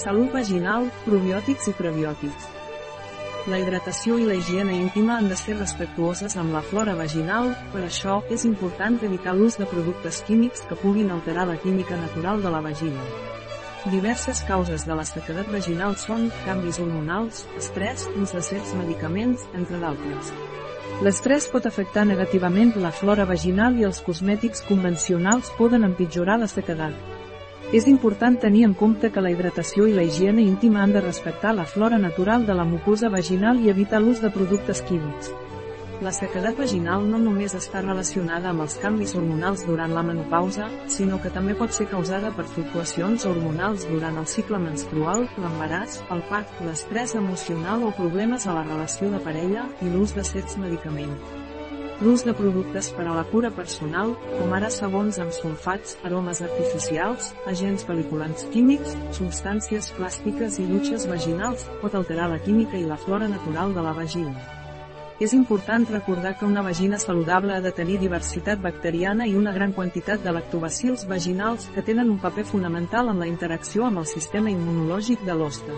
Salut vaginal, probiòtics i prebiòtics. La hidratació i la higiene íntima han de ser respectuoses amb la flora vaginal, per això, és important evitar l'ús de productes químics que puguin alterar la química natural de la vagina. Diverses causes de la sequedat vaginal són canvis hormonals, estrès, ús de certs medicaments, entre d'altres. L'estrès pot afectar negativament la flora vaginal i els cosmètics convencionals poden empitjorar la sequedat. És important tenir en compte que la hidratació i la higiene íntima han de respectar la flora natural de la mucosa vaginal i evitar l'ús de productes químics. La sequedat vaginal no només està relacionada amb els canvis hormonals durant la menopausa, sinó que també pot ser causada per fluctuacions hormonals durant el cicle menstrual, l'embaràs, el part, l'estrès emocional o problemes a la relació de parella i l'ús de certs medicaments. L'ús de productes per a la cura personal, com ara sabons amb sulfats, aromes artificials, agents pel·liculants químics, substàncies plàstiques i dutxes vaginals, pot alterar la química i la flora natural de la vagina. És important recordar que una vagina saludable ha de tenir diversitat bacteriana i una gran quantitat de lactobacils vaginals que tenen un paper fonamental en la interacció amb el sistema immunològic de l'hoste.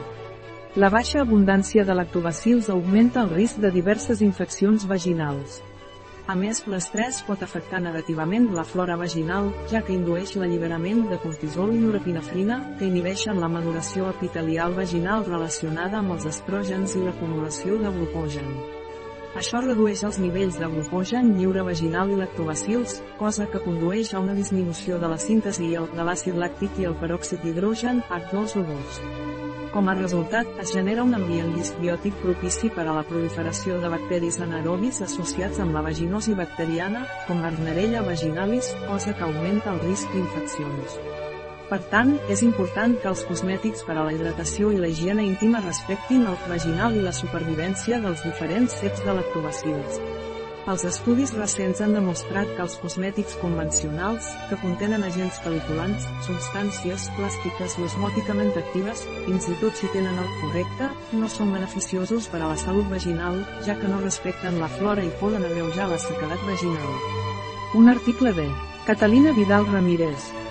La baixa abundància de lactobacils augmenta el risc de diverses infeccions vaginals. A més, l'estrès pot afectar negativament la flora vaginal, ja que indueix l'alliberament de cortisol i norepinefrina, que inhibeixen la maduració epitelial vaginal relacionada amb els estrògens i l'acumulació de glucogen. Això redueix els nivells de glucogen lliure vaginal i lactobacils, cosa que condueix a una disminució de la síntesi de l'àcid làctic i el peròxid d'hidrogen, H2O2. Com a resultat, es genera un ambient disbiòtic propici per a la proliferació de bacteris anaerobis associats amb la vaginosi bacteriana, com l'Arnerella vaginalis, cosa que augmenta el risc d'infeccions. Per tant, és important que els cosmètics per a la hidratació i la higiene íntima respectin el vaginal i la supervivència dels diferents ceps de lactobacils. Els estudis recents han demostrat que els cosmètics convencionals, que contenen agents pel·liculants, substàncies plàstiques i osmòticament actives, fins i tot si tenen el correcte, no són beneficiosos per a la salut vaginal, ja que no respecten la flora i poden agreujar la sequedat vaginal. Un article de Catalina Vidal Ramírez,